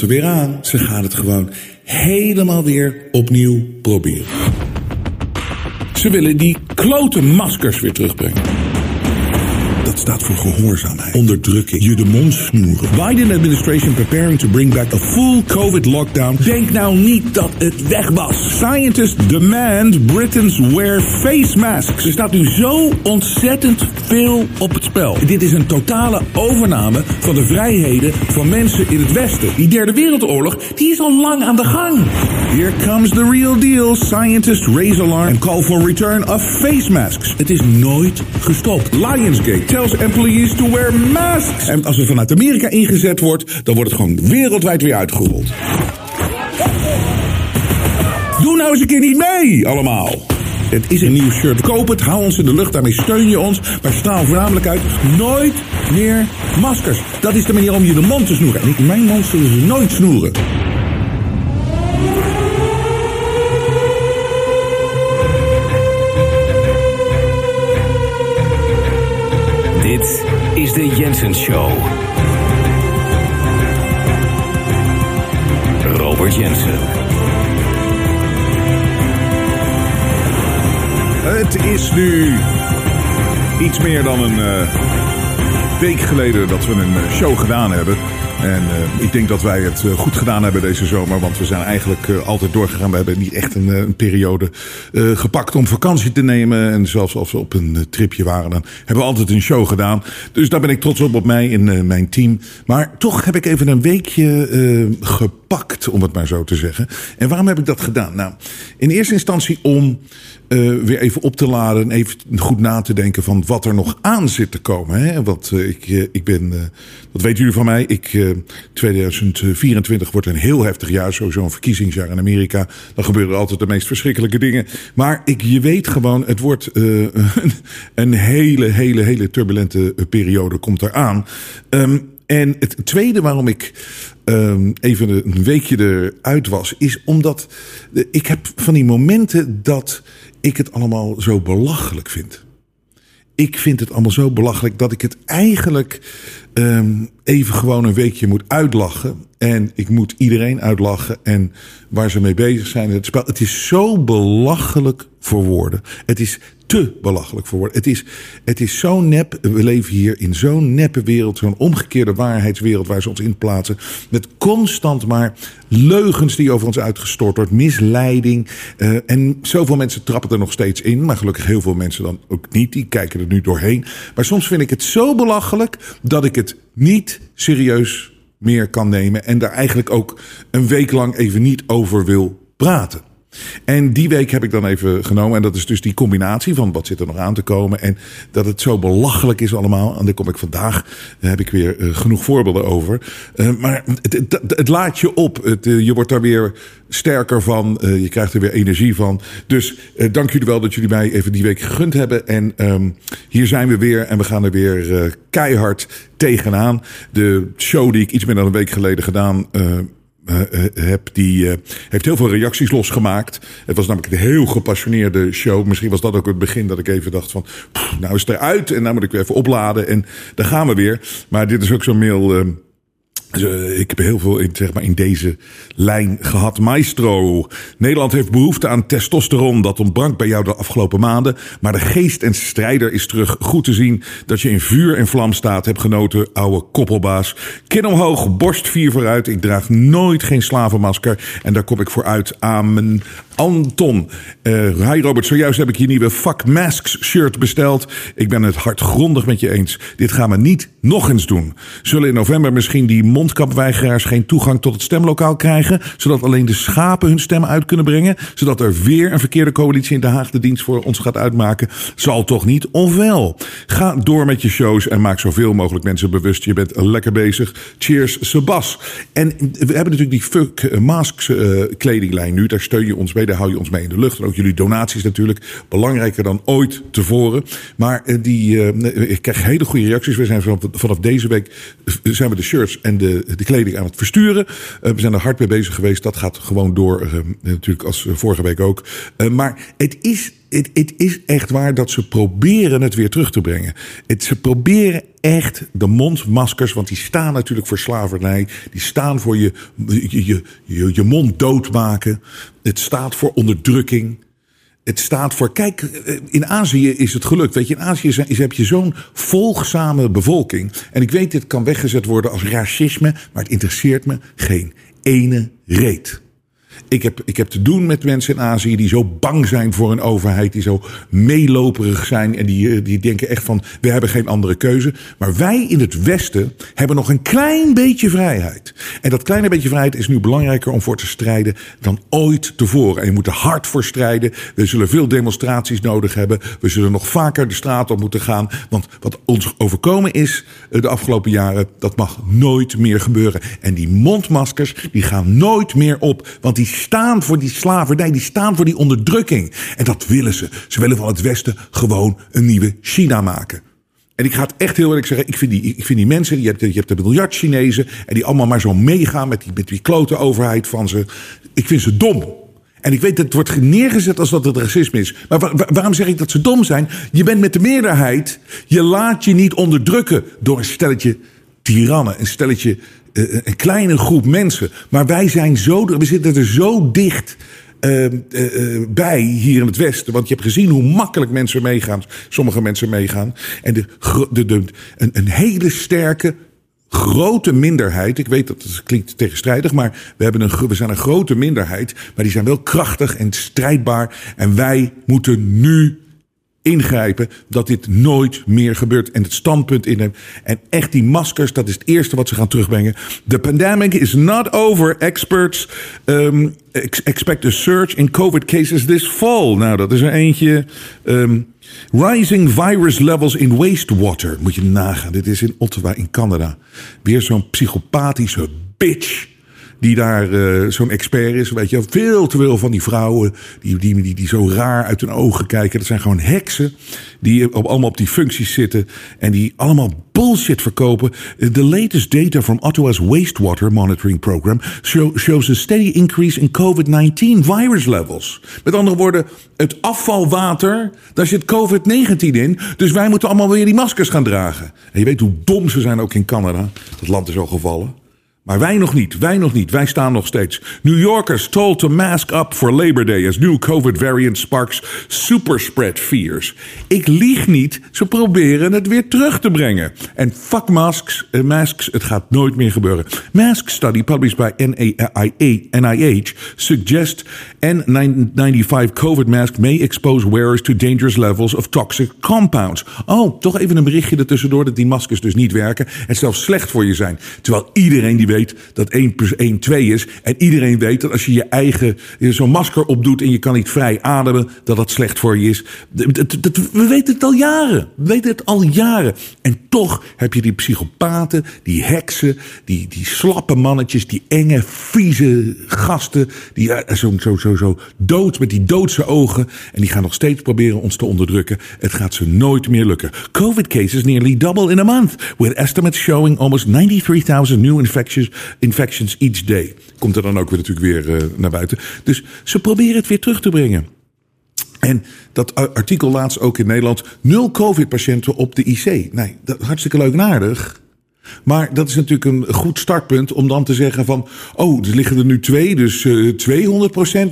komt er weer aan. Ze gaan het gewoon helemaal weer opnieuw proberen. Ze willen die klote maskers weer terugbrengen. Staat voor gehoorzaamheid, onderdrukking, je de mond snoeren. Biden administration preparing to bring back a full COVID lockdown. Denk nou niet dat het weg was. Scientists demand Britons wear face masks. Er staat nu zo ontzettend veel op het spel. Dit is een totale overname van de vrijheden van mensen in het Westen. Die derde wereldoorlog, die is al lang aan de gang. Here comes the real deal. Scientists raise alarm and call for return of face masks. Het is nooit gestopt. Lionsgate tells employees to wear masks. En als er vanuit Amerika ingezet wordt, dan wordt het gewoon wereldwijd weer uitgerold. Doe nou eens een keer niet mee, allemaal. Het is een nieuw shirt. Koop het, hou ons in de lucht, daarmee steun je ons. Maar straal voornamelijk uit, nooit meer maskers. Dat is de manier om je de mond te snoeren. En ik, mijn mond zullen ze nooit snoeren. De Jensen Show. Robert Jensen. Het is nu iets meer dan een eh, week geleden dat we een eh, show gedaan hebben. En eh, ik denk dat wij het eh, goed gedaan hebben deze zomer. Want we zijn eigenlijk eh, altijd doorgegaan. We hebben niet echt een, een periode gepakt om vakantie te nemen. En zelfs als we op een tripje waren, dan hebben we altijd een show gedaan. Dus daar ben ik trots op op mij en mijn team. Maar toch heb ik even een weekje eh, gepakt, om het maar zo te zeggen. En waarom heb ik dat gedaan? Nou, in eerste instantie om eh, weer even op te laden en even goed na te denken van wat er nog aan zit te komen. Hè? Want eh, ik, eh, ik ben, dat weten jullie van mij, ik, eh, 2024 wordt een heel heftig jaar, sowieso een verkiezingsjaar in Amerika. Dan gebeuren altijd de meest verschrikkelijke dingen. Maar ik, je weet gewoon, het wordt een, een hele, hele, hele turbulente periode komt eraan. Ehm en het tweede waarom ik um, even een weekje eruit was, is omdat eh, ik heb van die momenten dat ik het allemaal zo belachelijk vind. Ik vind het allemaal zo belachelijk dat ik het eigenlijk um, even gewoon een weekje moet uitlachen. En ik moet iedereen uitlachen. En waar ze mee bezig zijn. Het, spel, het is zo belachelijk voor woorden. Het is te belachelijk voor woorden. Het is, het is zo nep. We leven hier in zo'n neppe wereld. Zo'n omgekeerde waarheidswereld waar ze ons in plaatsen. Met constant maar leugens die over ons uitgestort wordt. Misleiding. Uh, en zoveel mensen trappen er nog steeds in. Maar gelukkig heel veel mensen dan ook niet. Die kijken er nu doorheen. Maar soms vind ik het zo belachelijk dat ik het niet serieus meer kan nemen. En daar eigenlijk ook een week lang even niet over wil praten. En die week heb ik dan even genomen. En dat is dus die combinatie van wat zit er nog aan te komen. En dat het zo belachelijk is allemaal. En daar kom ik vandaag. Daar heb ik weer uh, genoeg voorbeelden over. Uh, maar het, het, laat je op. Het, uh, je wordt daar weer sterker van. je krijgt er weer energie van. Dus dank jullie wel dat jullie mij even die week gegund hebben. En um, hier zijn we weer. En we gaan er weer keihard tegenaan. De show die ik iets meer dan een week geleden gedaan heb, die uh, heeft heel veel reacties losgemaakt. Het was namelijk een heel gepassioneerde show. Misschien was dat ook het begin dat ik even dacht van... Nou is het eruit en nou moet ik weer even opladen en daar gaan we weer. Maar dit is ook zo'n mail... Uh, ik heb heel veel in, zeg maar, in deze lijn gehad. Maestro. Nederland heeft behoefte aan testosteron. Dat ontbrank bij jou de afgelopen maanden. Maar de geest en strijder is terug. Goed te zien dat je in vuur en vlam staat. Heb genoten, ouwe koppelbaas. Kin omhoog, borst vier vooruit. Ik draag nooit geen slavenmasker. En daar kom ik voor uit. Amen. Anton. Uh, hi Robert, zojuist heb ik je nieuwe Fuck Masks shirt besteld. Ik ben het hardgrondig met je eens. Dit gaan we niet nog eens doen. Zullen in november misschien die mondkapweigeraars geen toegang tot het stemlokaal krijgen, zodat alleen de schapen hun stem uit kunnen brengen, zodat er weer een verkeerde coalitie in Den Haag de dienst voor ons gaat uitmaken? Zal toch niet? Ofwel, ga door met je shows en maak zoveel mogelijk mensen bewust. Je bent lekker bezig. Cheers, Sebas. En we hebben natuurlijk die Fuck Masks uh, kledinglijn nu. Daar steun je ons bij. Daar hou je ons mee in de lucht. En ook jullie donaties natuurlijk. Belangrijker dan ooit tevoren. Maar uh, die, ik krijg hele goede reacties. We zijn van vanaf deze week zijn we de shirts en de, de kleding aan het versturen. we zijn er hard mee bezig geweest. Dat gaat gewoon door, natuurlijk als vorige week ook. maar het is het, het, is echt waar dat ze proberen het weer terug te brengen. Het, ze proberen echt de mondmaskers, want die staan natuurlijk voor slavernij. Die staan voor je, je, je, je mond doodmaken. Het staat voor onderdrukking. Het staat voor. Kijk, eh, in Azië is het gelukt. Weet je, in Azië is, heb je zo'n volgzame bevolking. En ik weet, dit kan weggezet worden als racisme, maar het interesseert me geen ene reet. Ik heb, ik heb te doen met mensen in Azië die zo bang zijn voor een overheid, die zo meeloperig zijn en die, eh, die denken echt van we hebben geen andere keuze. Maar wij in het Westen hebben nog een klein beetje vrijheid. En dat kleine beetje vrijheid is nu belangrijker om voor te strijden dan ooit tevoren. En je moet er hard voor strijden. We zullen veel demonstraties nodig hebben. We zullen nog vaker de straat op moeten gaan. Want wat ons overkomen is eh, de afgelopen jaren, dat mag nooit meer gebeuren. En die mondmaskers, die gaan nooit meer op. Want die staan voor die slavernij, die staan voor die onderdrukking. En dat willen ze. Ze willen van het Westen gewoon een nieuwe China maken. En ik ga het echt heel eerlijk zeggen, ik vind die, ik vind die mensen, je hebt, je hebt een miljard Chinezen en die allemaal maar zo meegaan met die, met klote overheid van ze. Ik vind ze dom. En ik weet dat het wordt neergezet als dat het racisme is. Maar waarom zeg ik dat ze dom zijn? Je bent met de meerderheid. Je laat je niet onderdrukken door een stelletje tirannen, een stelletje een kleine groep mensen. Maar wij zijn zo, we zitten er zo dicht uh, uh, bij hier in het Westen. Want je hebt gezien hoe makkelijk mensen meegaan. Sommige mensen meegaan. En de, de, de, een, een hele sterke, grote minderheid. Ik weet dat het klinkt tegenstrijdig, maar we, hebben een, we zijn een grote minderheid. Maar die zijn wel krachtig en strijdbaar. En wij moeten nu ingrijpen dat dit nooit meer gebeurt en het standpunt innemen. En echt die maskers, dat is het eerste wat ze gaan terugbrengen. The pandemic is not over. Experts um, expect a surge in COVID cases this fall. Nou, dat is er eentje. Um, rising virus levels in wastewater. Moet je nagaan. Dit is in Ottawa in Canada. Weer zo'n psychopathische bitch die daar uh, zo'n expert is. Weet je, veel te veel van die vrouwen die, die, die, die zo raar uit hun ogen kijken. Dat zijn gewoon heksen die op, allemaal op die functies zitten en die allemaal bullshit verkopen. The latest data from Ottawa's wastewater monitoring program show, shows a steady increase in COVID-19 virus levels. Met andere woorden, het afvalwater, daar zit COVID-19 in. Dus wij moeten allemaal weer die maskers gaan dragen. En je weet hoe dom ze zijn ook in Canada. Dat land is al gevallen. Maar wij nog niet, wij nog niet, wij staan nog steeds. New Yorkers told to mask up for Labor Day as new COVID variant sparks superspread fears. Ik lieg niet, ze proberen het weer terug te brengen. En fuck masks, uh, masks, het gaat nooit meer gebeuren. Mask study published by NIH suggests N95 COVID mask may expose wearers to dangerous levels of toxic compounds. Oh, toch even een berichtje ertussendoor dat die maskers dus niet werken en zelfs slecht voor je zijn. Terwijl iedereen die weet dat 1 plus 1 2 is. En iedereen weet dat als je je eigen zo'n masker opdoet en je kan niet vrij ademen, dat dat slecht voor je is. we weten het al jaren. We weten het al jaren. En toch heb je die psychopaten, die heksen, die, die slappe mannetjes, die enge, vieze gasten, die zo, zo, zo, zo dood met die doodse ogen. En die gaan nog steeds proberen ons te onderdrukken. Het gaat ze nooit meer lukken. COVID cases nearly double in a month, with estimates showing almost 93,000 new infections infections each day. Komt er dan ook weer natuurlijk weer uh, naar buiten. Dus ze proberen het weer terug te brengen. En dat artikel laatst ook in Nederland. Nul COVID-patiënten op de IC. Nee, dat, hartstikke leuk en. Maar dat is natuurlijk een goed startpunt om dan te zeggen van... oh, er liggen er nu twee, dus uh,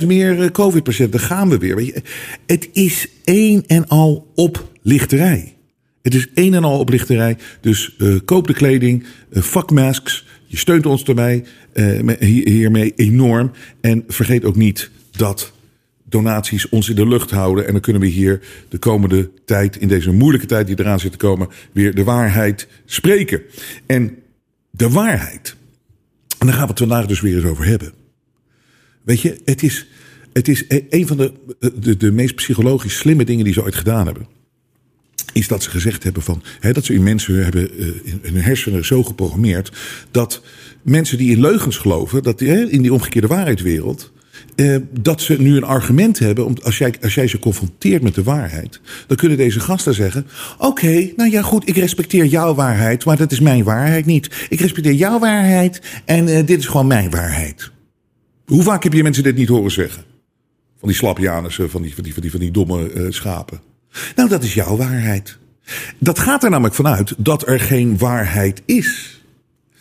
200% meer uh, COVID-patiënten. gaan we weer. Weet je, het is één en al oplichterij. Het is één en al oplichterij. Dus koop de kleding, uh, fuck masks, je steunt ons uh, hiermee enorm. En vergeet ook niet dat donaties ons in de lucht houden. En dan kunnen we hier de komende tijd, in deze moeilijke tijd die eraan zit te komen, weer de waarheid spreken. En de waarheid. En daar gaan we het vandaag dus weer eens over hebben. Weet je, het is, het is e-, een van de, de, de meest psychologisch slimme dingen die ze ooit gedaan hebben is dat ze gezegd hebben van hè, dat ze in mensen hebben uh, in hun hersenen zo geprogrammeerd dat mensen die in leugens geloven, dat hè, in die omgekeerde waarheidswereld, eh, dat ze nu een argument hebben. Om, als, jij, als jij ze confronteert met de waarheid, dan kunnen deze gasten zeggen: Oké, nou ja, goed, ik respecteer jouw waarheid, maar dat is mijn waarheid niet. Ik respecteer jouw waarheid en eh, dit is gewoon mijn waarheid. Hoe vaak heb je mensen dit niet horen zeggen? Van die slapjanussen, van die, van die, van die, domme schapen. Nou, dat is jouw waarheid. Dat gaat er namelijk vanuit dat er geen waarheid is.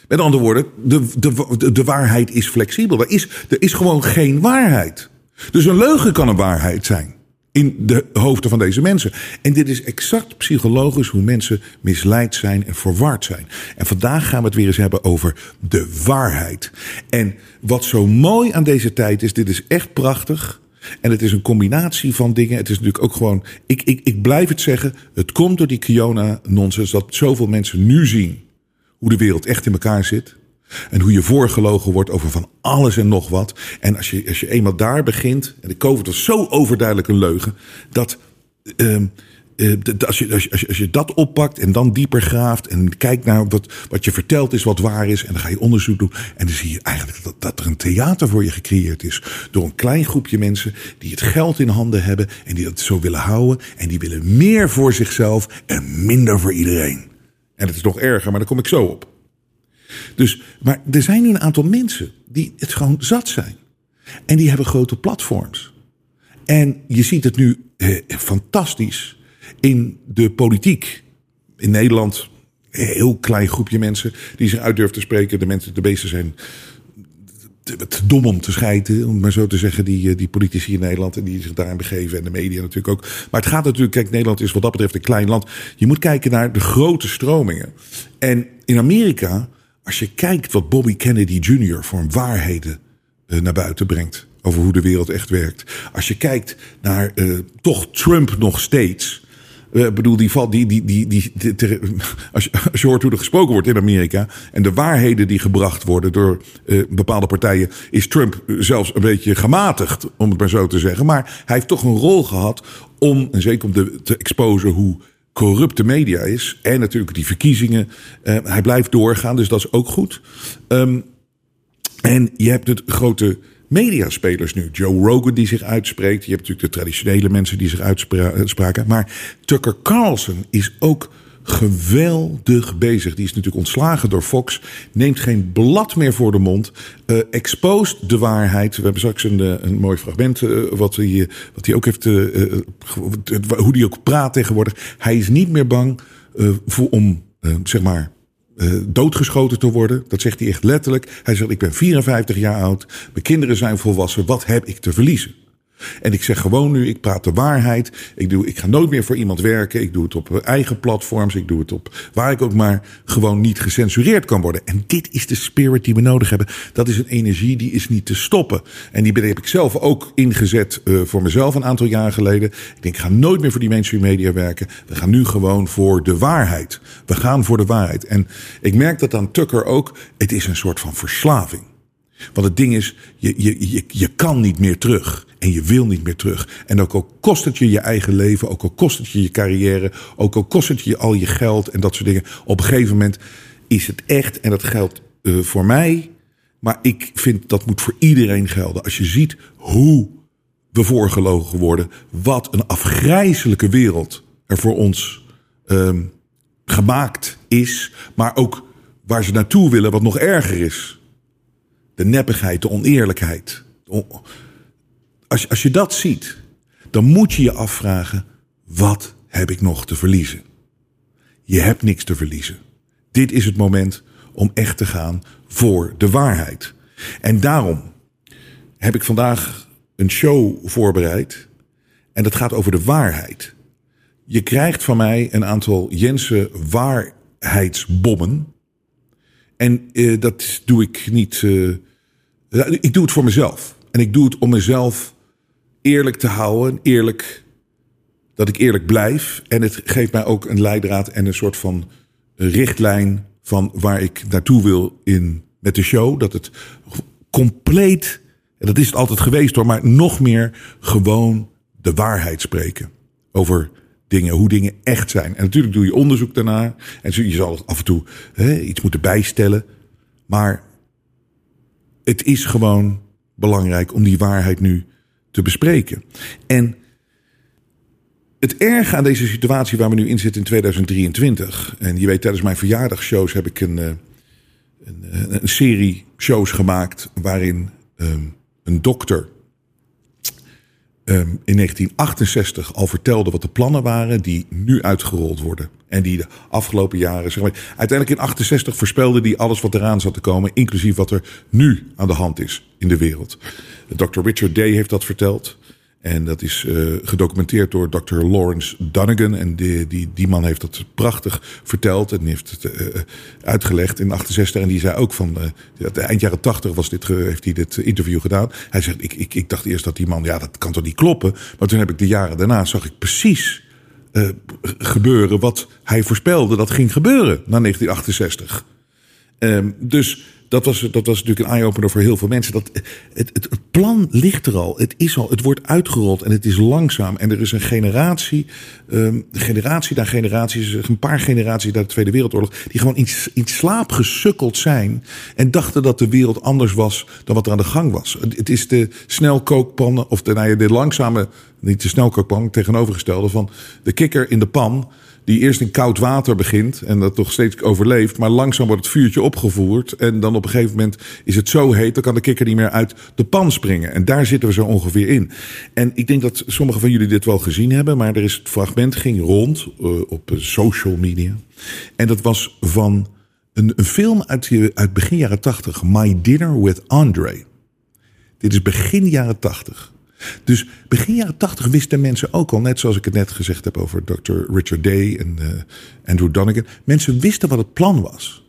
Met andere woorden, de, de, de waarheid is flexibel. Er is, er is gewoon geen waarheid. Dus een leugen kan een waarheid zijn. In de hoofden van deze mensen. En dit is exact psychologisch hoe mensen misleid zijn en verward zijn. En vandaag gaan we het weer eens hebben over de waarheid. En wat zo mooi aan deze tijd is, dit is echt prachtig. En het is een combinatie van dingen. Het is natuurlijk ook gewoon. Ik, ik, ik blijf het zeggen. Het komt door die Kiona-nonsens dat zoveel mensen nu zien hoe de wereld echt in elkaar zit. En hoe je voorgelogen wordt over van alles en nog wat. En als je, als je eenmaal daar begint. En de COVID was zo overduidelijk een leugen. Dat. Uh, als, je, als, je, als je dat oppakt en dan dieper graaft en kijkt naar wat, wat je vertelt is wat waar is en dan ga je onderzoek doen en dan zie je eigenlijk dat, dat er een theater voor je gecreëerd is door een klein groepje mensen die het geld in handen hebben en die dat zo willen houden en die willen meer voor zichzelf en minder voor iedereen. En het is nog erger, maar daar kom ik zo op. Dus, maar er zijn nu een aantal mensen die het gewoon zat zijn. En die hebben grote platforms. En je ziet het nu eh, fantastisch in de politiek. In Nederland, een heel klein groepje mensen die zich uit durven te spreken. De mensen, de beesten zijn te dom om te scheiden, om maar zo te zeggen, die, eh, die politici in Nederland en die zich daarin begeven en de media natuurlijk ook. Maar het gaat natuurlijk, kijk, Nederland is wat dat betreft een klein land. Je moet kijken naar de grote stromingen. En in Amerika, als je kijkt wat Bobby Kennedy Jr. voor waarheden uh, naar buiten brengt over hoe de wereld echt werkt. Als je kijkt naar uh, toch Trump nog steeds. Ik uh, bedoel, die die, die, die, die, als, je, hoort hoe er gesproken wordt in Amerika. en de waarheden die gebracht worden door uh, bepaalde partijen. is Trump zelfs een beetje gematigd, om het maar zo te zeggen. Maar hij heeft toch een rol gehad om, en zeker om de, te exposen hoe corrupte media is. En natuurlijk die verkiezingen. Uh, hij blijft doorgaan, dus dat is ook goed. Um, en je hebt het grote mediaspelers nu. Joe Rogan die zich uitspreekt. Je hebt natuurlijk de traditionele mensen die zich uitspraken. Maar Tucker Carlson is ook geweldig bezig. Die is natuurlijk ontslagen door Fox. Neemt geen blad meer voor de mond. Uh, exposed de waarheid. We hebben straks een, een mooi fragment. Wat, hij, wat hij ook heeft. Hoe hij ook praat tegenwoordig. Hij is niet meer bang voor, om zeg maar uh, doodgeschoten te worden. Dat zegt hij echt letterlijk. Hij zegt: Ik ben 54 jaar oud. Mijn kinderen zijn volwassen. Wat heb ik te verliezen? En ik zeg gewoon nu, ik praat de waarheid. Ik, doe, ik ga nooit meer voor iemand werken. Ik doe het op eigen platforms. Ik doe het op waar ik ook maar gewoon niet gecensureerd kan worden. En dit is de spirit die we nodig hebben. Dat is een energie die is niet te stoppen. En die heb ik zelf ook ingezet uh, voor mezelf een aantal jaar geleden. Ik denk, ik ga nooit meer voor die mainstream media werken. We gaan nu gewoon voor de waarheid. We gaan voor de waarheid. En ik merk dat aan Tucker ook. Het is een soort van verslaving. Want het ding is, je, je, je, je kan niet meer terug. En je wil niet meer terug. En ook al kost het je je eigen leven, ook al kost het je je carrière, ook al kost het je al je geld en dat soort dingen. Op een gegeven moment is het echt, en dat geldt uh, voor mij, maar ik vind dat moet voor iedereen gelden. Als je ziet hoe we voorgelogen worden, wat een afgrijzelijke wereld er voor ons um, gemaakt is, maar ook waar ze naartoe willen, wat nog erger is. De neppigheid, de oneerlijkheid. Als, als je dat ziet, dan moet je je afvragen: wat heb ik nog te verliezen? Je hebt niks te verliezen. Dit is het moment om echt te gaan voor de waarheid. En daarom heb ik vandaag een show voorbereid. En dat gaat over de waarheid. Je krijgt van mij een aantal Jensen waarheidsbommen. En uh, dat doe ik niet. Uh, ik doe het voor mezelf. En ik doe het om mezelf eerlijk te houden. Eerlijk, dat ik eerlijk blijf. En het geeft mij ook een leidraad en een soort van richtlijn van waar ik naartoe wil in, met de show. Dat het compleet, en dat is het altijd geweest hoor, maar nog meer gewoon de waarheid spreken. Over dingen, hoe dingen echt zijn. En natuurlijk doe je onderzoek daarna. En je zal af en toe hè, iets moeten bijstellen. Maar het is gewoon belangrijk om die waarheid nu te bespreken. En het erge aan deze situatie waar we nu in zitten in 2023. En je weet, tijdens mijn verjaardagsshows heb ik een, eh, een, eh, een serie shows gemaakt. waarin um, een dokter um, in 1968 al vertelde wat de plannen waren. die nu uitgerold worden. En die de afgelopen jaren. Zeg maar, uiteindelijk in 68 voorspelde die alles wat eraan zat te komen. inclusief wat er nu aan de hand is in de wereld. Dr. Richard Day heeft dat verteld. En dat is uh, gedocumenteerd door Dr. Lawrence Dunnigan. En die, die, die man heeft dat prachtig verteld en heeft het uh, uitgelegd in 68. En die zei ook van, uh, eind jaren 80 was dit, heeft hij dit interview gedaan. Hij zegt, ik, ik, ik dacht eerst dat die man, ja dat kan toch niet kloppen. Maar toen heb ik de jaren daarna, zag ik precies gebeuren wat hij voorspelde dat ging gebeuren na 1968. Um, dus dat was, dat was natuurlijk een eye-opener voor heel veel mensen. Dat, het, het, plan ligt er al. Het is al. Het wordt uitgerold en het is langzaam. En er is een generatie, um, generatie na generatie, een paar generaties uit de Tweede Wereldoorlog, die gewoon in, in slaap gesukkeld zijn. En dachten dat de wereld anders was dan wat er aan de gang was. Het, het is de snelkookpannen, of de, nou ja, de langzame, niet de snelkookpan, tegenovergestelde van de kikker in de pan die eerst in koud water begint en dat toch steeds overleeft, maar langzaam wordt het vuurtje opgevoerd en dan op een gegeven moment is het zo heet, dan kan de kikker niet meer uit de pan springen. En daar zitten we zo ongeveer in. En ik denk dat sommigen van jullie dit wel gezien hebben, maar er is het fragment ging rond uh, op social media. En dat was van een, een film uit, uit begin jaren 80, My Dinner with Andre. Dit is begin jaren 80. Dus begin jaren tachtig wisten mensen ook al, net zoals ik het net gezegd heb over Dr. Richard Day en uh, Andrew Donegan. Mensen wisten wat het plan was.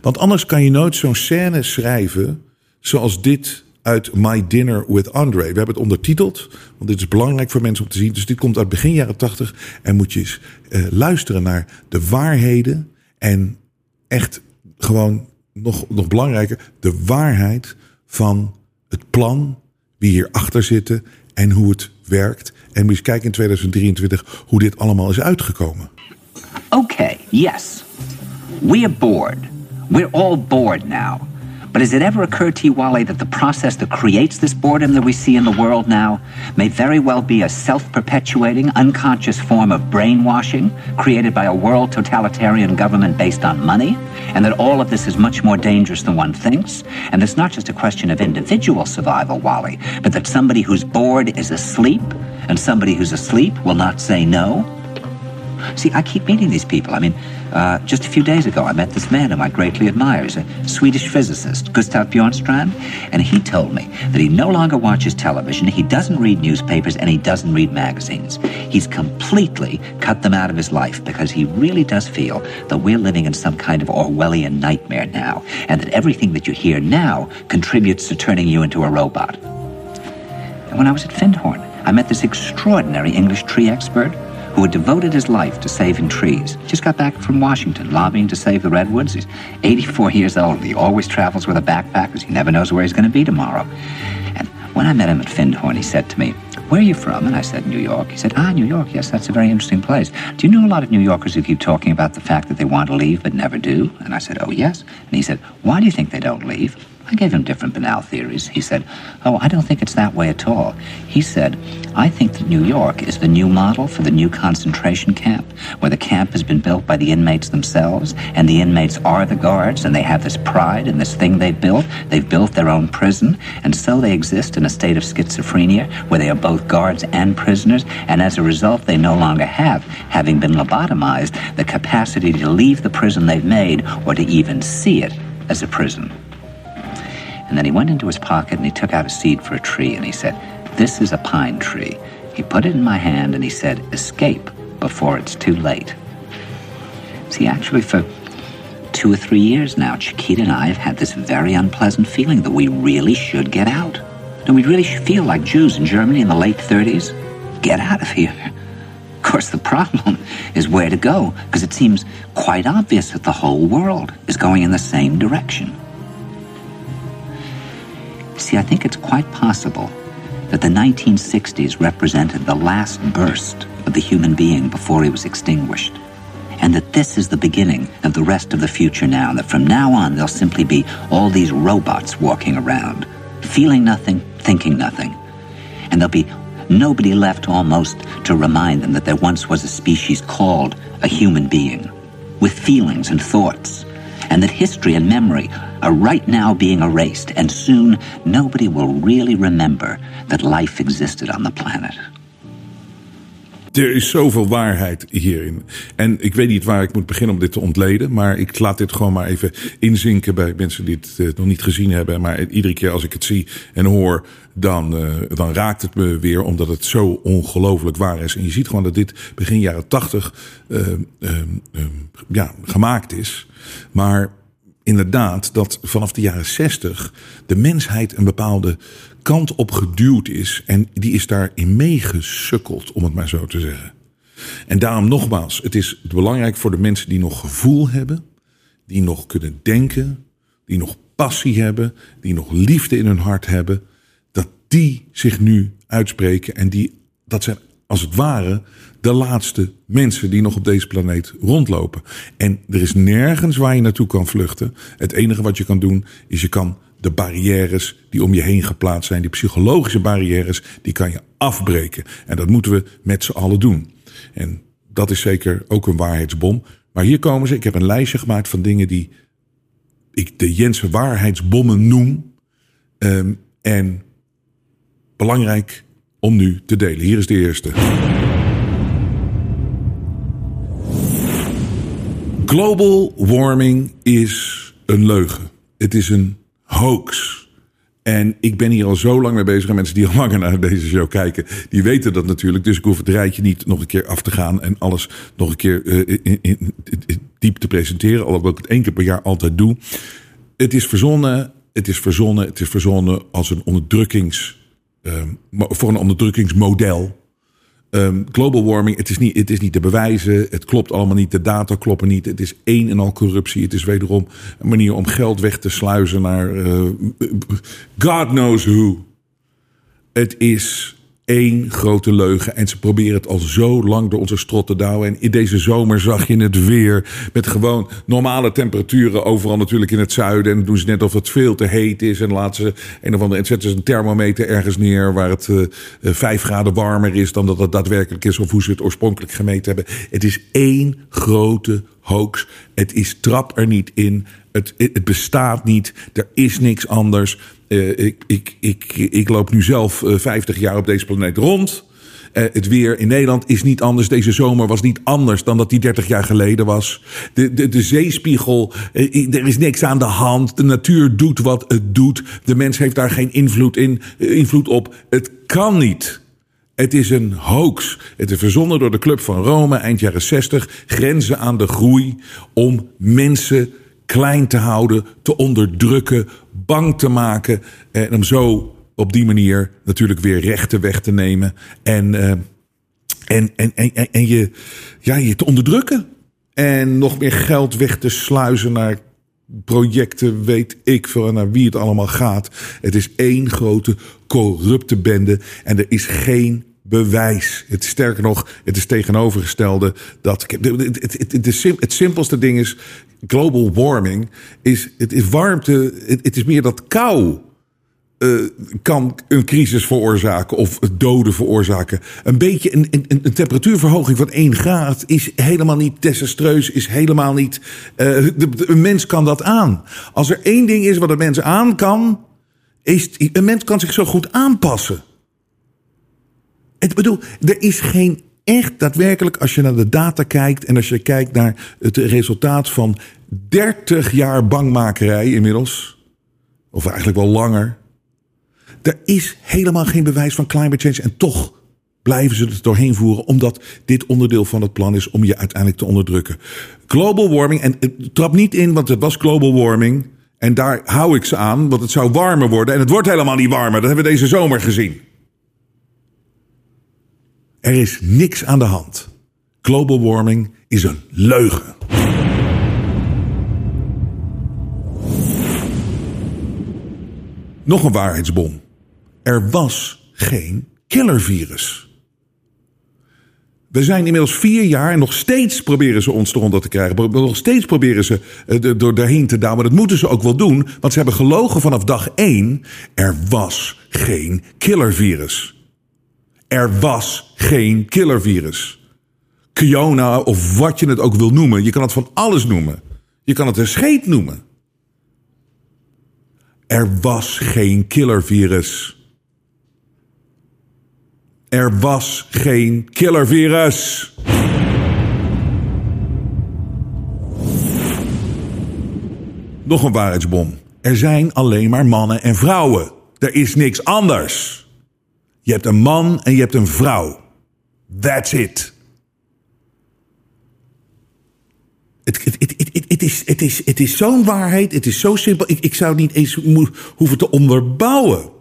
Want anders kan je nooit zo'n scène schrijven zoals dit uit My Dinner with Andre. We hebben het ondertiteld, want dit is belangrijk voor mensen om te zien. Dus dit komt uit begin jaren tachtig. En moet je eens uh, luisteren naar de waarheden en echt gewoon nog, nog belangrijker, de waarheid van het plan wie hierachter zitten en hoe het werkt. En moet eens kijken in 2023 hoe dit allemaal is uitgekomen. Okay, yes. We are bored. We're all bored now. But has it ever occurred to you, Wally, that the process that creates this boredom that we see in the world now may very well be a self perpetuating, unconscious form of brainwashing created by a world totalitarian government based on money? And that all of this is much more dangerous than one thinks? And it's not just a question of individual survival, Wally, but that somebody who's bored is asleep, and somebody who's asleep will not say no? See, I keep meeting these people. I mean, uh, just a few days ago, I met this man whom I greatly admire. He's a Swedish physicist, Gustav Bjornstrand, and he told me that he no longer watches television, he doesn't read newspapers, and he doesn't read magazines. He's completely cut them out of his life because he really does feel that we're living in some kind of Orwellian nightmare now, and that everything that you hear now contributes to turning you into a robot. And when I was at Findhorn, I met this extraordinary English tree expert who had devoted his life to saving trees. Just got back from Washington, lobbying to save the redwoods. He's 84 years old. And he always travels with a backpack because he never knows where he's going to be tomorrow. And when I met him at Findhorn, he said to me, Where are you from? And I said, New York. He said, Ah, New York. Yes, that's a very interesting place. Do you know a lot of New Yorkers who keep talking about the fact that they want to leave but never do? And I said, Oh, yes. And he said, Why do you think they don't leave? I gave him different banal theories. He said, Oh, I don't think it's that way at all. He said, I think that New York is the new model for the new concentration camp, where the camp has been built by the inmates themselves, and the inmates are the guards, and they have this pride in this thing they've built. They've built their own prison, and so they exist in a state of schizophrenia, where they are both guards and prisoners, and as a result, they no longer have, having been lobotomized, the capacity to leave the prison they've made or to even see it as a prison. And then he went into his pocket and he took out a seed for a tree and he said, This is a pine tree. He put it in my hand and he said, Escape before it's too late. See, actually, for two or three years now, Chiquita and I have had this very unpleasant feeling that we really should get out. And we really feel like Jews in Germany in the late 30s. Get out of here. Of course, the problem is where to go, because it seems quite obvious that the whole world is going in the same direction. See, I think it's quite possible that the 1960s represented the last burst of the human being before he was extinguished. And that this is the beginning of the rest of the future now, that from now on there'll simply be all these robots walking around, feeling nothing, thinking nothing. And there'll be nobody left almost to remind them that there once was a species called a human being, with feelings and thoughts, and that history and memory are right now being erased, and soon nobody will really remember that life existed on the planet. Er is zoveel waarheid hierin. En ik weet niet waar ik moet beginnen om dit te ontleden. Maar ik laat dit gewoon maar even inzinken bij mensen die het uh, nog niet gezien hebben. Maar iedere keer als ik het zie en hoor, dan, uh, dan raakt het me weer. Omdat het zo ongelooflijk waar is. En je ziet gewoon dat dit begin jaren tachtig uh, ja, gemaakt is. Maar inderdaad dat vanaf de jaren zestig de mensheid een bepaalde kant op geduwd is. En die is daarin meegesukkeld, om het maar zo te zeggen. En daarom nogmaals, het is belangrijk voor de mensen die nog gevoel hebben, die nog kunnen denken, die nog passie hebben, die nog liefde in hun hart hebben, dat die zich nu uitspreken en die, dat zijn als het ware de laatste mensen die nog op deze planeet rondlopen. En er is nergens waar je naartoe kan vluchten. Het enige wat je kan doen is je kan de barrières die om je heen geplaatst zijn, die psychologische barrières, die kan je afbreken. En dat moeten we met z'n allen doen. En dat is zeker ook een waarheidsbom. Maar hier komen ze. Ik heb een lijstje gemaakt van dingen die ik de Jensen waarheidsbommen noem. Um, en belangrijk om nu te delen. Hier is de eerste. Global warming is een leugen. Het is een hoax. En ik ben hier al zo lang mee bezig. En mensen die al langer naar deze show kijken, die weten dat natuurlijk. Dus ik hoef het rijtje niet nog een keer af te gaan en alles nog een keer uh, in, diep te presenteren. Alhoewel ik het één keer per jaar altijd doe. Het is verzonnen, het is verzonnen, het is verzonnen als een onderdrukkings, uh, voor een onderdrukkingsmodel. Um, global warming, het is, niet, het is niet te bewijzen. Het klopt allemaal niet. De data kloppen niet. Het is één en al corruptie. Het is wederom een manier om geld weg te sluizen naar uh, God knows who. Het is één grote leugen. En ze proberen het al zo lang door onze strot te douwen. En in deze zomer zag je het weer met gewoon normale temperaturen overal natuurlijk in het zuiden. En doen ze net of het veel te heet is. En laten ze een of andere, en zetten ze een thermometer ergens neer waar het uh, vijf graden warmer is dan dat het daadwerkelijk is. Of hoe ze het oorspronkelijk gemeten hebben. Het is één grote hoax. Het is trap er niet in. Het, het bestaat niet. Er is niks anders. Uh, ik, ik, ik, ik loop nu zelf uh, 50 jaar op deze planeet rond. Uh, het weer in Nederland is niet anders. Deze zomer was niet anders dan dat die 30 jaar geleden was. De, de, de zeespiegel, er is niks aan de hand. De natuur doet wat het doet. De mens heeft daar geen invloed, in, invloed op. Het kan niet. Het is een hoax. Het is verzonnen door de Club van Rome eind jaren 60. Grenzen aan de groei om mensen klein te houden, te onderdrukken, bang te maken. En om zo op die manier natuurlijk weer rechten weg te nemen. En, uh, en, en, en, en je, ja, je te onderdrukken. En nog meer geld weg te sluizen naar projecten, weet ik veel, naar wie het allemaal gaat. Het is één grote corrupte bende en er is geen bewijs. Het sterker nog, het is tegenovergestelde. Dat, het, het simpelste ding is, global warming, is, het is warmte, het, het is meer dat kou uh, kan een crisis veroorzaken of doden veroorzaken. Een beetje een, een, een temperatuurverhoging van 1 graad is helemaal niet desastreus, is helemaal niet. De, een mens kan dat aan. Als er één ding is wat een mens aan kan, is een mens kan zich zo goed aanpassen. Ik bedoel, er is geen echt daadwerkelijk, als je naar de data kijkt en als je kijkt naar het resultaat van 30 jaar bangmakerij inmiddels, of eigenlijk wel langer, er is helemaal geen bewijs van climate change en toch blijven ze het doorheen voeren, omdat dit onderdeel van het plan is om je uiteindelijk te onderdrukken. Global warming, en trap niet in, want het was global warming. En daar hou ik ze aan, want het zou warmer worden. En het wordt helemaal niet warmer. Dat hebben we deze zomer gezien. Er is niks aan de hand. Global warming is een leugen. Nog een waarheidsbom. Er was geen killervirus. We zijn inmiddels vier jaar en nog steeds proberen ze ons eronder te krijgen. Nog steeds proberen ze uh, door daarheen te douwen. Maar dat moeten ze ook wel doen, want ze hebben gelogen vanaf dag één. Er was geen killervirus. Er was geen killervirus. Kiona of wat je het ook wil noemen. Je kan het van alles noemen. Je kan het een scheet noemen. Er was geen killervirus. Er was geen killervirus. Nog een waarheidsbom. Er zijn alleen maar mannen en vrouwen. Er is niks anders. Je hebt een man en je hebt een vrouw. That's it. Het, is, is, is zo'n waarheid. Het is zo simpel. Ik, ik zou niet eens hoeven te onderbouwen.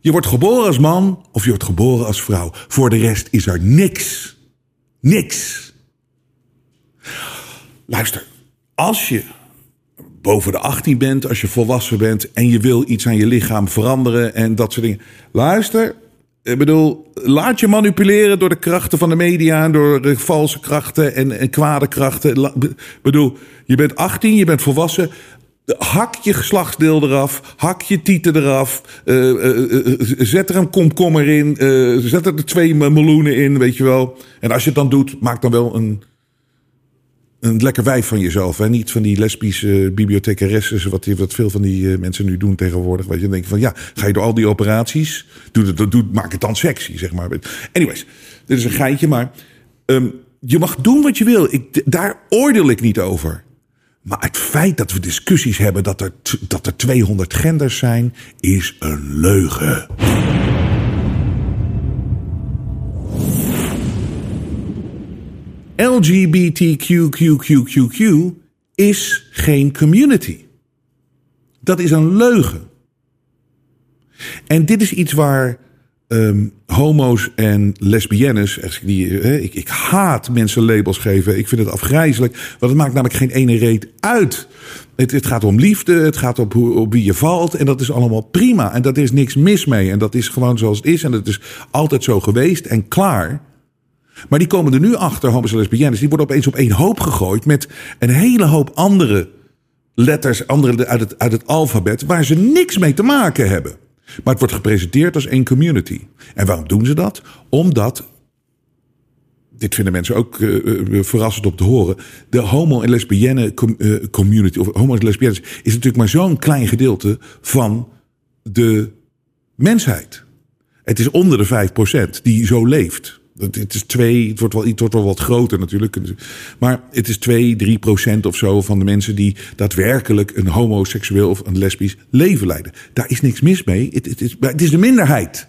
Je wordt geboren als man of je wordt geboren als vrouw. Voor de rest is er niks. Niks. Luister, als je boven de 18 bent, als je volwassen bent en je wil iets aan je lichaam veranderen en dat soort dingen. Luister, ik bedoel, laat je manipuleren door de krachten van de media door de valse krachten en, en kwade krachten. Ik bedoel, je bent 18, je bent volwassen. Hak je geslachtsdeel eraf, hak je tieten eraf, uh, uh, uh, zet er een komkommer in, zet er twee meloenen in, weet je wel. En als je het dan doet, maak dan wel een, een lekker wijf van jezelf. Hè? Niet van die lesbische bibliothecaresses, wat, wat veel van die mensen nu doen tegenwoordig. Weet je, dan denk je van ja, ga je door al die operaties, doe het, doe, maak het dan sexy, zeg maar. Anyways, dit is een geintje, maar um, je mag doen wat je wil. Ik, daar oordeel ik niet over. Maar het feit dat we discussies hebben dat er, dat er 200 genders zijn, is een leugen. LGBTQQQQQ is geen community. Dat is een leugen. En dit is iets waar um, homo's en lesbiennes. Die, ik, ik, haat mensen labels geven. Ik vind het afgrijzelijk. Want het maakt namelijk geen ene reet uit. Het, het gaat om liefde. Het gaat op wie je valt. En dat is allemaal prima. En dat is niks mis mee. En dat is gewoon zoals het is. En dat is altijd zo geweest en klaar. Maar die komen er nu achter, homo's en lesbiennes. Die worden opeens op één hoop gegooid. Met een hele hoop andere letters andere uit het, uit het alfabet. Waar ze niks mee te maken hebben. Maar het wordt gepresenteerd als één community. En waarom doen ze dat? Omdat dit vinden mensen ook uh, verrassend om te horen. De homo- en lesbienne community, of homo- en lesbiennes, is natuurlijk maar zo'n klein gedeelte van de mensheid. Het is onder de 5% die zo leeft. Het is twee, het wordt wel, het wordt wel wat groter natuurlijk. Maar het is 2, 3 procent of zo van de mensen die daadwerkelijk een homoseksueel of een lesbisch leven leiden. Daar is niks mis mee. Het, het, is, het is de minderheid.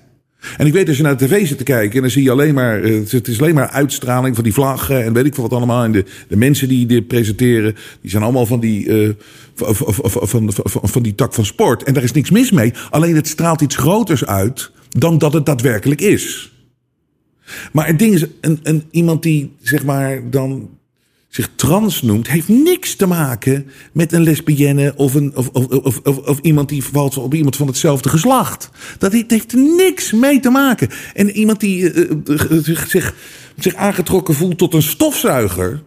En ik weet als je naar de tv zit te kijken en dan zie je alleen maar, eh, het is alleen maar uitstraling van die vlaggen en weet ik veel wat allemaal. En de, de mensen die dit presenteren, die zijn allemaal van die, uh, van, van, van, van die tak van sport. En daar is niks mis mee. Alleen het straalt iets groters uit dan dat het daadwerkelijk is. Maar het ding is, een, een, iemand die zeg maar dan zich trans noemt, heeft niks te maken met een lesbienne of, een, of, of, of, of, iemand die valt op iemand van hetzelfde geslacht. Dat heeft, niks mee te maken. En iemand die uh, zich, zich aangetrokken voelt tot een stofzuiger,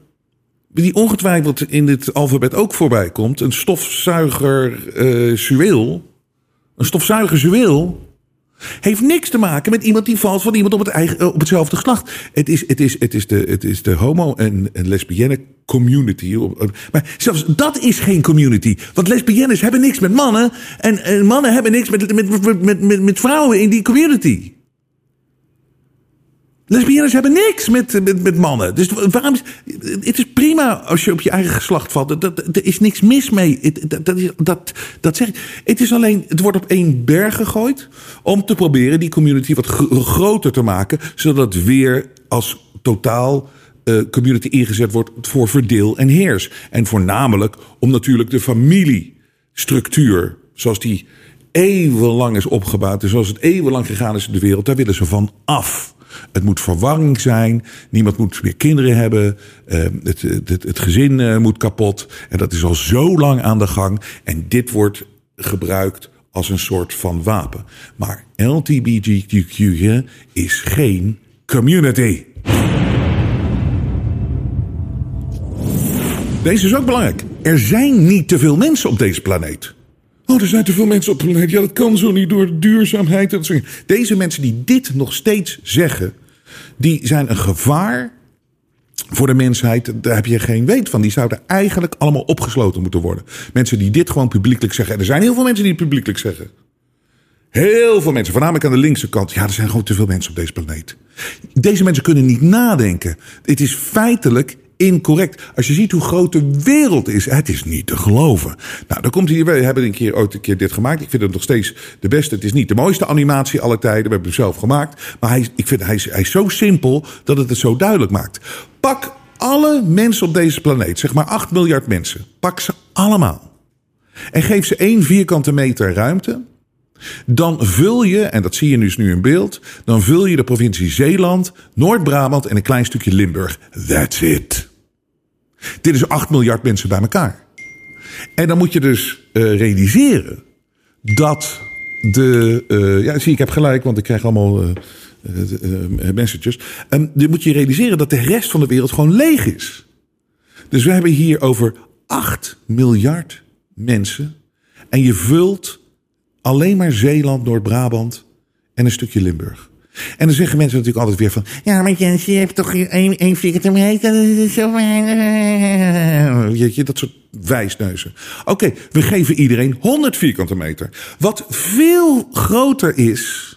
die ongetwijfeld in dit alfabet ook voorbij komt, een stofzuiger uh, een stofzuigerzueel, heeft niks te maken met iemand die valt van iemand op, het eigen, eh, op hetzelfde geslacht. Het is, het is, het is, de, het is de homo- en, en lesbienne community. Maar zelfs dat is geen community. Want lesbiennes hebben niks met mannen. En, en mannen hebben niks met, met, met, met, met vrouwen in die community. Lesbiennes hebben niks met, met, met mannen. Dus waarom is. Het is prima als je op je eigen geslacht valt. Er is niks mis mee. Dat, dat, dat, dat zeg ik. Het is alleen. Het wordt op één berg gegooid. Om te proberen die community wat groter te maken. Zodat het weer als totaal. Uh, community ingezet wordt voor verdeel en heers. En voornamelijk om natuurlijk de familiestructuur. Zoals die eeuwenlang is opgebouwd. En zoals het eeuwenlang gegaan is in de wereld. Daar willen ze van af. Het moet verwarring zijn. Niemand moet meer kinderen hebben. Uh, het, het, het, gezin uh, moet kapot. En dat is al zo lang aan de gang. En dit wordt gebruikt als een soort van wapen. Maar LGBTQ is geen community. Deze is ook belangrijk. Er zijn niet te veel mensen op deze planeet. Oh, er zijn te veel mensen op de planeet. Ja, dat kan zo niet door duurzaamheid. Deze mensen die dit nog steeds zeggen, die zijn een gevaar voor de mensheid. Daar heb je geen weet van. Die zouden eigenlijk allemaal opgesloten moeten worden. Mensen die dit gewoon publiekelijk zeggen. En er zijn heel veel mensen die het publiekelijk zeggen. Heel veel mensen, voornamelijk aan de linkse kant. Ja, er zijn gewoon te veel mensen op deze planeet. Deze mensen kunnen niet nadenken. Het is feitelijk incorrect. Als je ziet hoe groot de wereld is, het is niet te geloven. Nou, dan komt hier, we hebben een keer ooit een keer dit gemaakt. Ik vind het nog steeds de beste. Het is niet de mooiste animatie aller tijden. We hebben hem zelf gemaakt. Maar hij, ik vind, hij, is, hij is zo simpel dat het het zo duidelijk maakt. Pak alle mensen op deze planeet, zeg maar 8 miljard mensen. Pak ze allemaal. En geef ze één vierkante meter ruimte. Dan vul je, en dat zie je dus nu in beeld, dan vul je de provincie Zeeland, Noord-Brabant en een klein stukje Limburg. That's it. Dit is 8 miljard mensen bij elkaar. En dan moet je dus uh, realiseren dat de. Uh, ja, zie ik heb gelijk, want ik krijg allemaal uh, messages. En dan moet je realiseren dat de rest van de wereld gewoon leeg is. Dus we hebben hier over 8 miljard mensen. En je vult alleen maar Zeeland, Noord-Brabant en een stukje Limburg. En dan zeggen mensen natuurlijk altijd weer van... Ja, maar Jens, je hebt toch één, één meter, dat is zo weinig. Dat soort wijsneuzen. Oké, we geven iedereen 100 vierkante meter. Wat veel groter is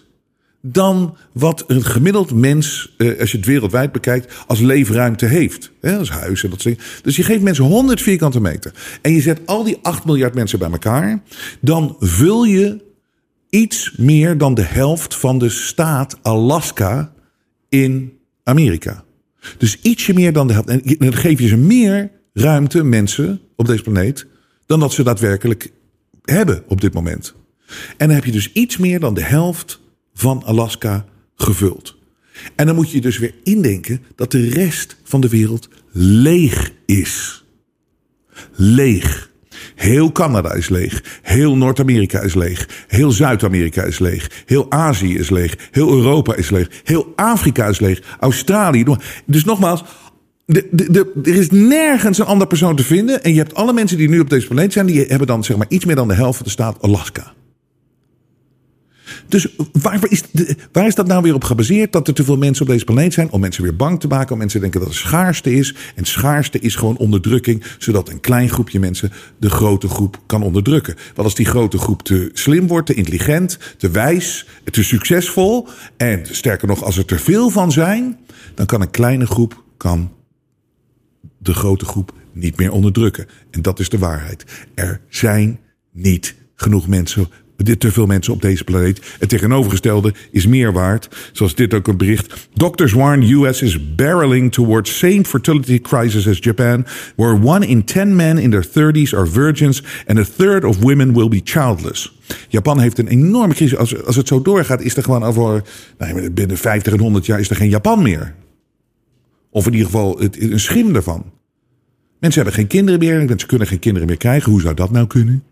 dan wat een gemiddeld mens, eh, als je het wereldwijd bekijkt, als leefruimte heeft. Als huis en dat soort Dus je geeft mensen 100 vierkante meter. En je zet al die 8 miljard mensen bij elkaar. Dan vul je iets meer dan de helft van de staat Alaska in Amerika. Dus ietsje meer dan de helft. En dan geef je ze meer ruimte, mensen op deze planeet, dan dat ze daadwerkelijk hebben op dit moment. En dan heb je dus iets meer dan de helft van Alaska gevuld. En dan moet je dus weer indenken dat de rest van de wereld leeg is. Leeg. Heel Canada is leeg. Heel Noord-Amerika is leeg. Heel Zuid-Amerika is leeg. Heel Azië is leeg. Heel Europa is leeg. Heel Afrika is leeg. Australië. Dus nogmaals, er is nergens een ander persoon te vinden. En je hebt alle mensen die nu op deze planeet zijn, die hebben dan zeg maar iets meer dan de helft van de staat Alaska. Dus waar is, waar is dat nou weer op gebaseerd? Dat er te veel mensen op deze planeet zijn om mensen weer bang te maken. Om mensen te denken dat er schaarste is. En schaarste is gewoon onderdrukking. Zodat een klein groepje mensen de grote groep kan onderdrukken. Want als die grote groep te slim wordt, te intelligent, te wijs, te succesvol. En sterker nog, als er te veel van zijn. Dan kan een kleine groep kan de grote groep niet meer onderdrukken. En dat is de waarheid. Er zijn niet genoeg mensen te veel mensen op deze planeet. Het tegenovergestelde is meer waard. Zoals dit ook een bericht. Doctors warn US is barreling towards same fertility crisis as Japan, where one in ten men in their 30s are virgins and a third of women will be childless. Japan heeft een enorme crisis. Als, als het zo doorgaat, is er gewoon over nou, binnen 50 en 100 jaar is er geen Japan meer. Of in ieder geval een schim ervan. Mensen hebben geen kinderen meer, mensen kunnen geen kinderen meer krijgen. Hoe zou dat nou kunnen?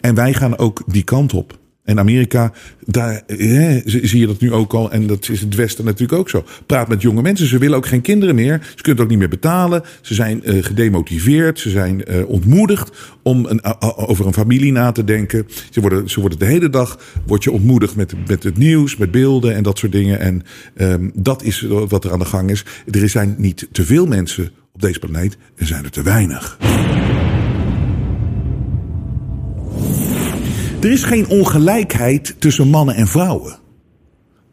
En wij gaan ook die kant op. En Amerika, daar zie je dat nu ook al. En dat is het Westen natuurlijk ook zo. Praat met jonge mensen. Ze willen ook geen kinderen meer. Ze kunnen het ook niet meer betalen. Ze zijn uh, gedemotiveerd. Ze zijn uh, ontmoedigd om een, over een familie na te denken. Ze worden, ze worden de hele dag word je ontmoedigd met, met het nieuws, met beelden en dat soort dingen. En um, dat is wat er aan de gang is. Er zijn niet te veel mensen op deze planeet. Er zijn er te weinig. Er is geen ongelijkheid tussen mannen en vrouwen.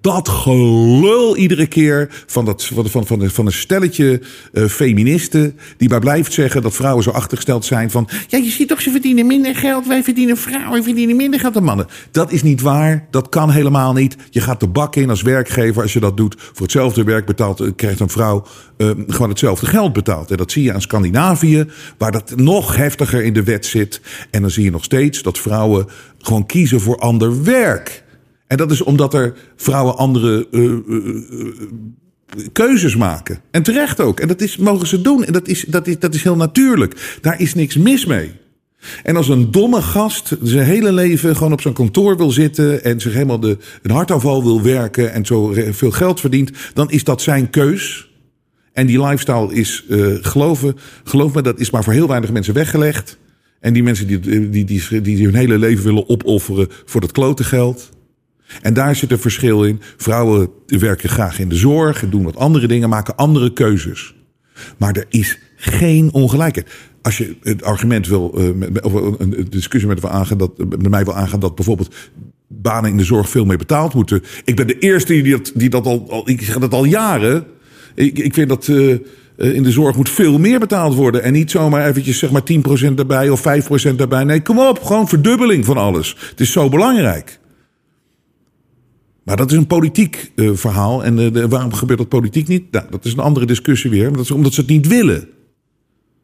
Dat gelul iedere keer van, dat, van, van, van, van een stelletje uh, feministen. die maar blijft zeggen dat vrouwen zo achtergesteld zijn. van. Ja, je ziet toch, ze verdienen minder geld. Wij verdienen vrouwen, verdienen minder geld dan mannen. Dat is niet waar. Dat kan helemaal niet. Je gaat de bak in als werkgever. Als je dat doet voor hetzelfde werk betaalt. Eh, krijgt een vrouw uh, gewoon hetzelfde geld betaald. En dat zie je aan Scandinavië, waar dat nog heftiger in de wet zit. En dan zie je nog steeds dat vrouwen gewoon kiezen voor ander werk. En dat is omdat er vrouwen andere uh, uh, keuzes maken. En terecht ook. En dat is, mogen ze doen. En dat is, dat, is, dat is heel natuurlijk. Daar is niks mis mee. En als een domme gast zijn hele leven gewoon op zijn kantoor wil zitten en zich helemaal de, een hartaanval wil werken en zo veel geld verdient, dan is dat zijn keus. En die lifestyle is, geloven, geloof me, dat is maar voor heel weinig mensen weggelegd. En die mensen die, die, die, die hun hele leven willen opofferen voor dat klote geld. En daar zit een verschil in. Vrouwen werken graag in de zorg, doen wat andere dingen, maken andere keuzes. Maar er is geen ongelijkheid. Als je het argument wil, uh, of een discussie met, dat, met mij wil aangaan dat bijvoorbeeld banen in de zorg veel meer betaald moeten. Ik ben de eerste die dat, die dat al, ik zeg dat al jaren. Ik, ik vind dat uh, in de zorg moet veel meer betaald worden. En niet zomaar eventjes zeg maar 10% daarbij of 5% daarbij. Nee, kom op, gewoon verdubbeling van alles. Het is zo belangrijk. Maar dat is een politiek uh, verhaal. En uh, waarom gebeurt dat politiek niet? Nou, dat is een andere discussie weer. Dat is omdat ze het niet willen.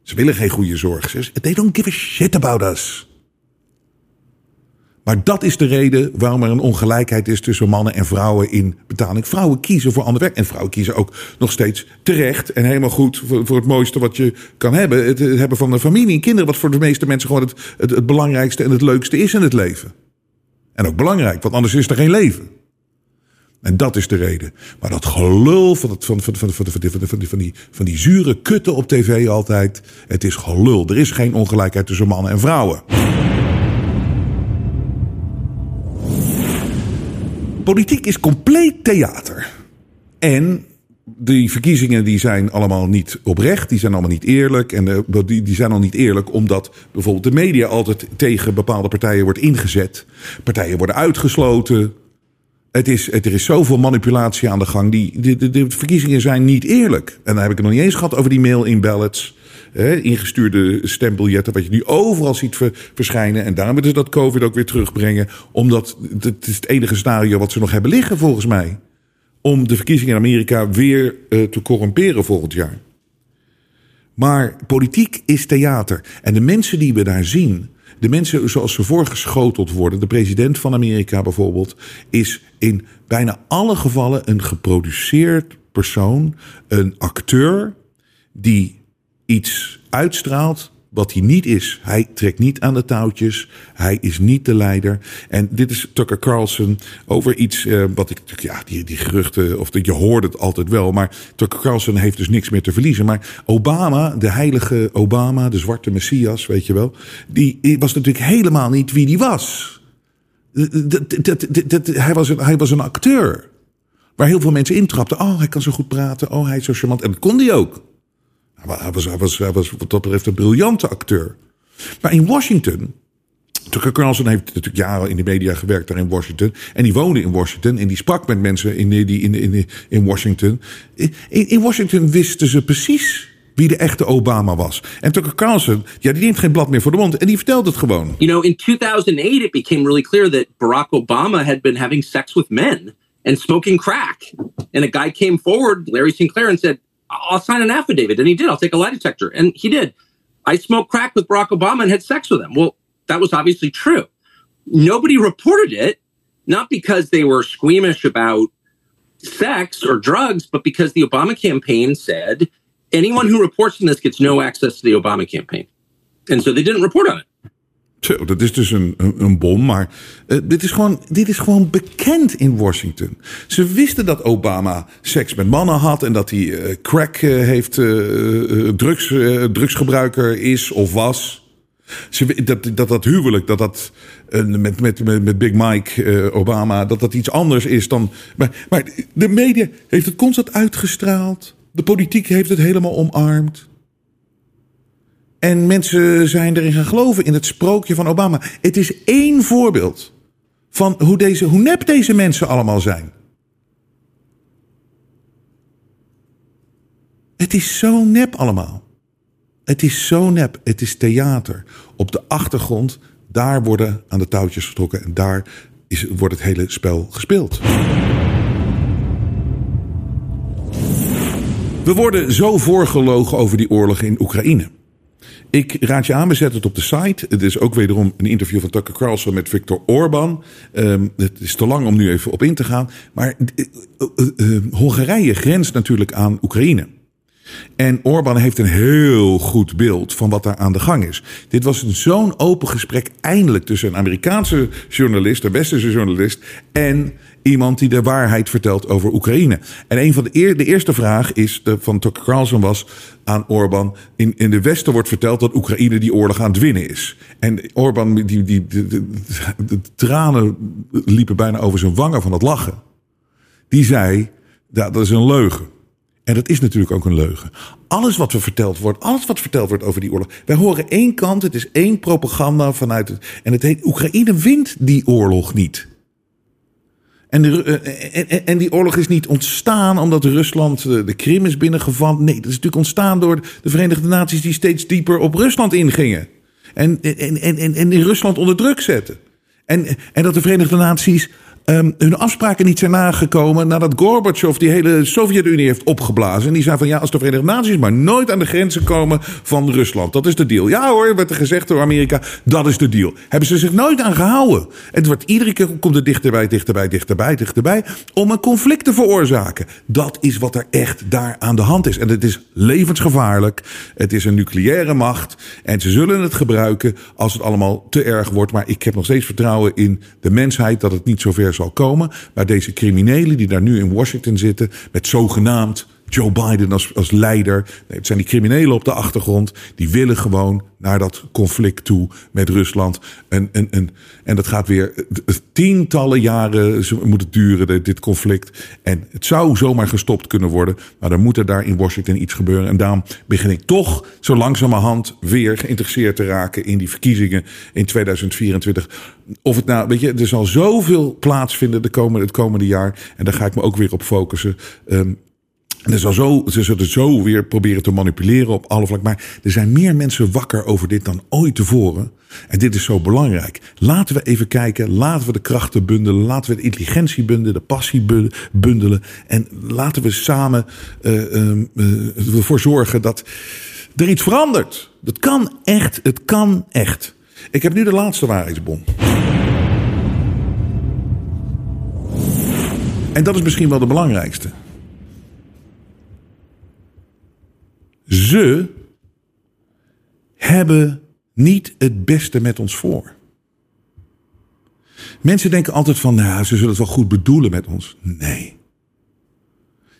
Ze willen geen goede zorg. They don't give a shit about us. Maar dat is de reden waarom er een ongelijkheid is tussen mannen en vrouwen in betaling. Vrouwen kiezen voor ander werk. En vrouwen kiezen ook nog steeds terecht en helemaal goed voor, het mooiste wat je kan hebben. Het, hebben van een familie en kinderen, wat voor de meeste mensen gewoon het, het belangrijkste en het leukste is in het leven. En ook belangrijk, want anders is er geen leven. En dat is de reden. Maar dat gelul van, het, van, van, van, van, die, van die zure kutten op tv altijd. Het is gelul. Er is geen ongelijkheid tussen mannen en vrouwen. Politiek is compleet theater. En die verkiezingen die zijn allemaal niet oprecht, die zijn allemaal niet eerlijk. En eh, die zijn al niet eerlijk omdat bijvoorbeeld de media altijd tegen bepaalde partijen wordt ingezet. Partijen worden uitgesloten. Het is, er is zoveel manipulatie aan de gang. Die, de, de, de, verkiezingen zijn niet eerlijk. En dan heb ik het nog niet eens gehad over die mail-in ballots. Hè, ingestuurde stembiljetten, wat je nu overal ziet verschijnen. En daarom willen ze dat COVID ook weer terugbrengen. Omdat het is het enige scenario wat ze nog hebben liggen, volgens mij. Om de verkiezingen in Amerika weer uh, te corrumperen volgend jaar. Maar politiek is theater. En de mensen die we daar zien, de mensen zoals ze voorgeschoteld worden, de president van Amerika bijvoorbeeld, is in bijna alle gevallen een geproduceerd persoon, een acteur die iets uitstraalt wat hij niet is. Hij trekt niet aan de touwtjes. Hij is niet de leider. En dit is Tucker Carlson over iets uh, wat ik, ja, die, die geruchten, of je hoort het altijd wel. Maar Tucker Carlson heeft dus niks meer te verliezen. Maar Obama, de heilige Obama, de zwarte messias, weet je wel. Die was natuurlijk helemaal niet wie die was. Dat, dat, dat, hij, was een, hij was een acteur. Waar heel veel mensen intrapten. Oh, hij kan zo goed praten. Oh, hij is zo charmant. En dat kon hij ook. Hij was, was, was wat dat betreft een briljante acteur. Maar in Washington. Tucker Carlson heeft natuurlijk jaren in de media gewerkt daar in Washington. En die woonde in Washington. En die sprak met mensen in, die, in, in, in Washington. In, in Washington wisten ze precies wie de echte Obama was. En Tucker Carlson, ja, die neemt geen blad meer voor de mond. En die vertelt het gewoon. You know, in 2008 it became really clear that Barack Obama had been having sex with men and smoking crack. And a guy came forward, Larry Sinclair, and said, I'll sign an affidavit. And he did. I'll take a lie detector. And he did. I smoked crack with Barack Obama and had sex with him. Well, that was obviously true. Nobody reported it, not because they were squeamish about sex or drugs, but because the Obama campaign said anyone who reports on this gets no access to the Obama campaign. And so they didn't report on it. Zo, dat is dus een, een, bom. Maar uh, dit, is gewoon, dit is gewoon bekend in Washington. Ze wisten dat Obama seks met mannen had. En dat hij uh, crack uh, heeft, drugs, drugsgebruiker is of was. Ze, dat, dat dat huwelijk, dat dat met, met, met, met Big Mike Obama, dat dat iets anders is dan. Maar, maar de media heeft het constant uitgestraald. De politiek heeft het helemaal omarmd. En mensen zijn erin gaan geloven in het sprookje van Obama. Het is één voorbeeld van hoe, deze, hoe nep deze mensen allemaal zijn. Het is zo nep allemaal. Het is zo nep. Het is theater. Op de achtergrond, daar worden aan de touwtjes getrokken en daar is, wordt het hele spel gespeeld. We worden zo voorgelogen over die oorlog in Oekraïne. Ik raad je aan, we zetten het op de site. Het is ook wederom een interview van Tucker Carlson met Viktor Orban. Um, het is te lang om nu even op in te gaan. Maar uh, uh, uh, Hongarije grenst natuurlijk aan Oekraïne. En Orbán heeft een heel goed beeld van wat daar aan de gang is. Dit was zo'n open gesprek eindelijk tussen een Amerikaanse journalist, een westerse journalist, en iemand die de waarheid vertelt over Oekraïne. En een van de, de eerste vraag is de, van Tucker Carlson was aan Orbán. In, in de Westen wordt verteld dat Oekraïne die oorlog aan het winnen is. En Orbán, die, die, de, tranen liepen bijna over zijn wangen van het lachen. Die zei, dat is een leugen. En dat is natuurlijk ook een leugen. Alles wat we verteld wordt, alles wat verteld wordt over die oorlog. Wij horen één kant, het is één propaganda vanuit het. En het heet: Oekraïne wint die oorlog niet. En, de, en, en, die oorlog is niet ontstaan omdat Rusland de Krim is binnengevallen. Nee, dat is natuurlijk ontstaan door de Verenigde Naties die steeds dieper op Rusland ingingen. En, en, en, en, en Rusland onder druk zetten. En, en dat de Verenigde Naties um, hun afspraken niet zijn nagekomen nadat Gorbachev die hele Sovjet-Unie heeft opgeblazen. En die zei van ja, als de Verenigde Naties maar nooit aan de grenzen komen van Rusland. Dat is de deal. Ja hoor, werd er gezegd door Amerika, dat is de deal. Hebben ze zich nooit aan gehouden. Het wordt iedere keer komt er dichterbij, dichterbij, dichterbij, dichterbij. Om een conflict te veroorzaken. Dat is wat er echt daar aan de hand is. En het is levensgevaarlijk. Het is een nucleaire macht. En ze zullen het gebruiken als het allemaal te erg wordt. Maar ik heb nog steeds vertrouwen in de mensheid dat het niet zover zal komen. Maar deze criminelen die daar nu in Washington zitten, met zogenaamd Joe Biden als, als leider. Nee, het zijn die criminelen op de achtergrond. Die willen gewoon naar dat conflict toe met Rusland. En, en, en, en dat gaat weer tientallen jaren moet het duren, dit conflict. En het zou zomaar gestopt kunnen worden. Maar dan moet er daar in Washington iets gebeuren. En daarom begin ik toch zo langzamerhand weer geïnteresseerd te raken in die verkiezingen in 2024. Of het nou, weet je, er zal zoveel plaatsvinden de komende, het komende jaar. En daar ga ik me ook weer op focussen. Um, er zal zo, ze zullen het zo weer proberen te manipuleren op alle vlakken. Maar er zijn meer mensen wakker over dit dan ooit tevoren. En dit is zo belangrijk. Laten we even kijken. Laten we de krachten bundelen. Laten we de intelligentie bundelen. De passie bundelen. En laten we samen uh, uh, ervoor zorgen dat er iets verandert. Dat kan echt. Het kan echt. Ik heb nu de laatste waarheidsbom. En dat is misschien wel de belangrijkste. Ze hebben niet het beste met ons voor. Mensen denken altijd van, nou, ze zullen het wel goed bedoelen met ons. Nee.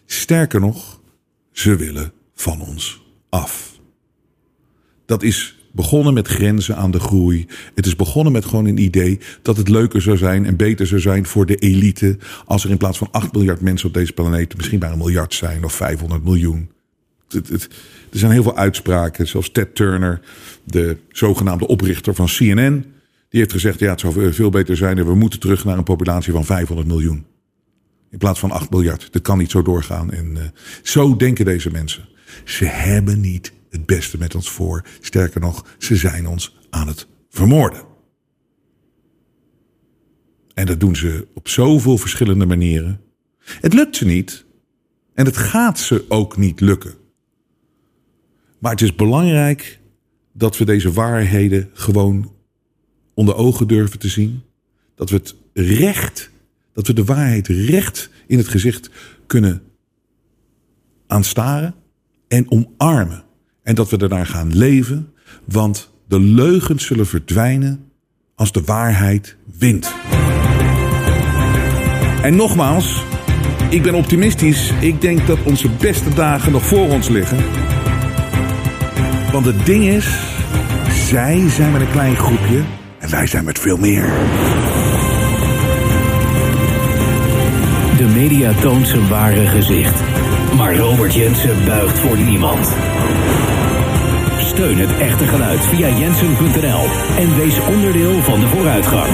Sterker nog, ze willen van ons af. Dat is begonnen met grenzen aan de groei. Het is begonnen met gewoon een idee dat het leuker zou zijn en beter zou zijn voor de elite. als er in plaats van 8 miljard mensen op deze planeet misschien maar een miljard zijn of 500 miljoen. Er zijn heel veel uitspraken, zoals Ted Turner, de zogenaamde oprichter van CNN. Die heeft gezegd, ja, het zou veel beter zijn we moeten terug naar een populatie van 500 miljoen. In plaats van 8 miljard. Dat kan niet zo doorgaan. En uh, zo denken deze mensen. Ze hebben niet het beste met ons voor. Sterker nog, ze zijn ons aan het vermoorden. En dat doen ze op zoveel verschillende manieren. Het lukt ze niet. En het gaat ze ook niet lukken. Maar het is belangrijk dat we deze waarheden gewoon onder ogen durven te zien. Dat we het recht, dat we de waarheid recht in het gezicht kunnen aanstaren en omarmen. En dat we ernaar gaan leven, want de leugens zullen verdwijnen als de waarheid wint. En nogmaals, ik ben optimistisch. Ik denk dat onze beste dagen nog voor ons liggen. Want het ding is, zij zijn met een klein groepje en wij zijn met veel meer. De media toont zijn ware gezicht. Maar Robert Jensen buigt voor niemand. Steun het echte geluid via jensen.nl en wees onderdeel van de vooruitgang.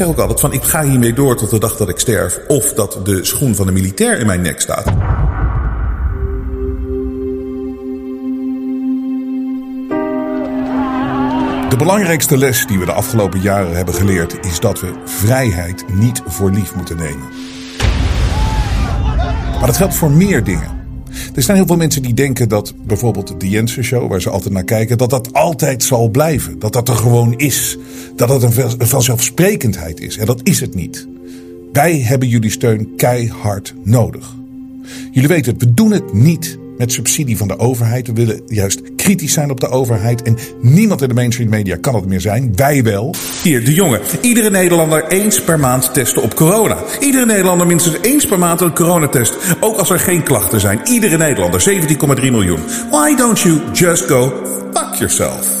Zeg ook altijd van ik ga hiermee door tot de dag dat ik sterf. Of dat de schoen van de militair in mijn nek staat. De belangrijkste les die we de afgelopen jaren hebben geleerd is dat we vrijheid niet voor lief moeten nemen. Maar dat geldt voor meer dingen. Er zijn heel veel mensen die denken dat bijvoorbeeld de Jensen Show, waar ze altijd naar kijken, dat dat altijd zal blijven. Dat dat er gewoon is. Dat het een vanzelfsprekendheid is. En dat is het niet. Wij hebben jullie steun keihard nodig. Jullie weten het, we doen het niet met subsidie van de overheid. We willen juist kritisch zijn op de overheid. En niemand in de mainstream media kan het meer zijn. Wij wel. Hier, de jongen. Iedere Nederlander eens per maand testen op corona. Iedere Nederlander minstens eens per maand een coronatest. Ook als er geen klachten zijn. Iedere Nederlander, 17,3 miljoen. Why don't you just go fuck yourself?